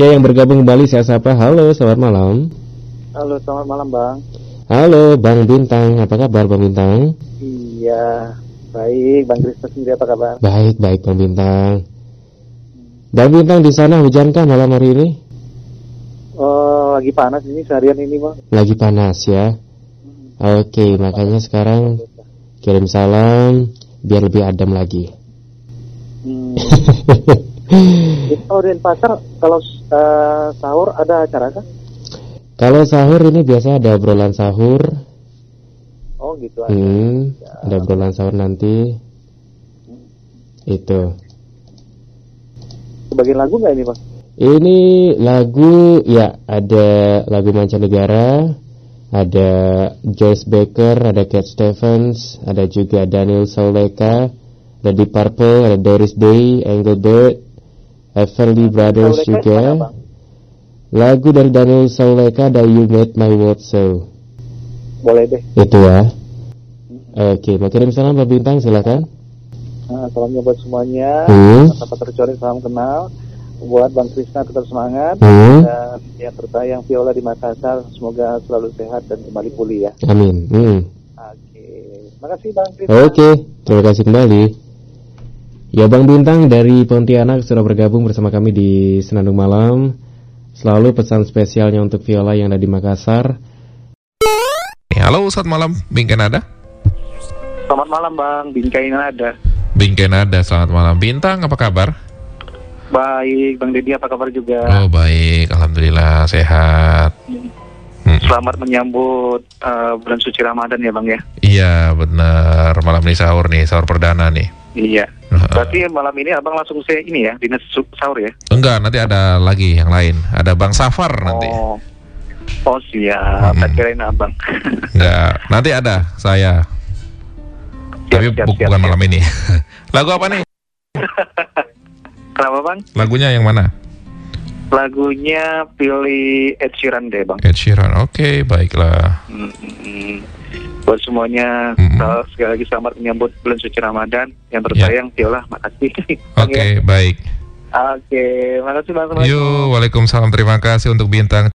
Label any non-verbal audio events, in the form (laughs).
Ya, yang bergabung kembali saya sapa. Halo, selamat malam. Halo, selamat malam Bang. Halo, Bang Bintang. Apa kabar, Bang Bintang? Iya, baik. Bang Kristus sendiri apa kabar? Baik, baik, Bang Bintang. Bang Bintang di sana hujankah malam hari ini? Oh, lagi panas ini seharian ini Bang. Lagi panas ya. Oke, makanya sekarang kirim salam biar lebih adem lagi. Hmm. (laughs) Kalau di pasar kalau uh, sahur ada acara kan? Kalau sahur ini biasa ada obrolan sahur. Oh gitu ada. Hmm, ada obrolan sahur nanti. Itu. Sebagian lagu nggak ini Bang? Ini lagu ya ada lagu mancanegara, ada Joyce Baker, ada Cat Stevens, ada juga Daniel Sauleka, ada Deep Purple, ada Doris Day, Engelbert, Everly Brothers juga. Mana, Lagu dari Daniel Sauleka ada You Made My World So. Boleh deh. Itu ya. Oke, mau kirim salam Pak Bintang silakan. Nah, salamnya buat semuanya. Hmm. Apa tercori salam kenal. Buat Bang Krisna tetap semangat Hmm. dan yang terbayang Viola di Makassar semoga selalu sehat dan kembali pulih ya. Amin. Hmm. Oke, makasih Bang Krisna. Oke, terima kasih kembali. Ya Bang Bintang dari Pontianak sudah bergabung bersama kami di Senandung Malam. Selalu pesan spesialnya untuk Viola yang ada di Makassar. Halo, selamat malam, Bingkai Nada. Selamat malam Bang, Bingkai Nada. Bingkai Nada, selamat malam. Bintang, apa kabar? Baik, Bang Deddy apa kabar juga? Oh baik, Alhamdulillah sehat. Hmm. Selamat menyambut uh, bulan suci Ramadan ya Bang ya? Iya benar, malam ini sahur nih, sahur perdana nih. Iya. Berarti malam ini abang langsung saya ini ya, dinas sahur ya? Enggak, nanti ada lagi yang lain. Ada Bang Safar nanti. Oh, oh siap. Mm-mm. Tak kirain abang. (laughs) Enggak, nanti ada saya. Tapi siap, bu- siap, bukan siap. malam ini. (laughs) Lagu apa nih? (laughs) Kenapa Bang? Lagunya yang mana? Lagunya pilih Ed Sheeran deh Bang. Ed Sheeran. Oke, baiklah. Mm-mm. Buat semuanya, Mm-mm. sel- sekali lagi selamat menyambut bulan suci Ramadan. Yang tersayang, Viola, makasih. Bang, (laughs) Oke, ya. baik. Oke, makasih Bang. Assalamualaikum. Yuk, Waalaikumsalam. Terima kasih untuk Bintang.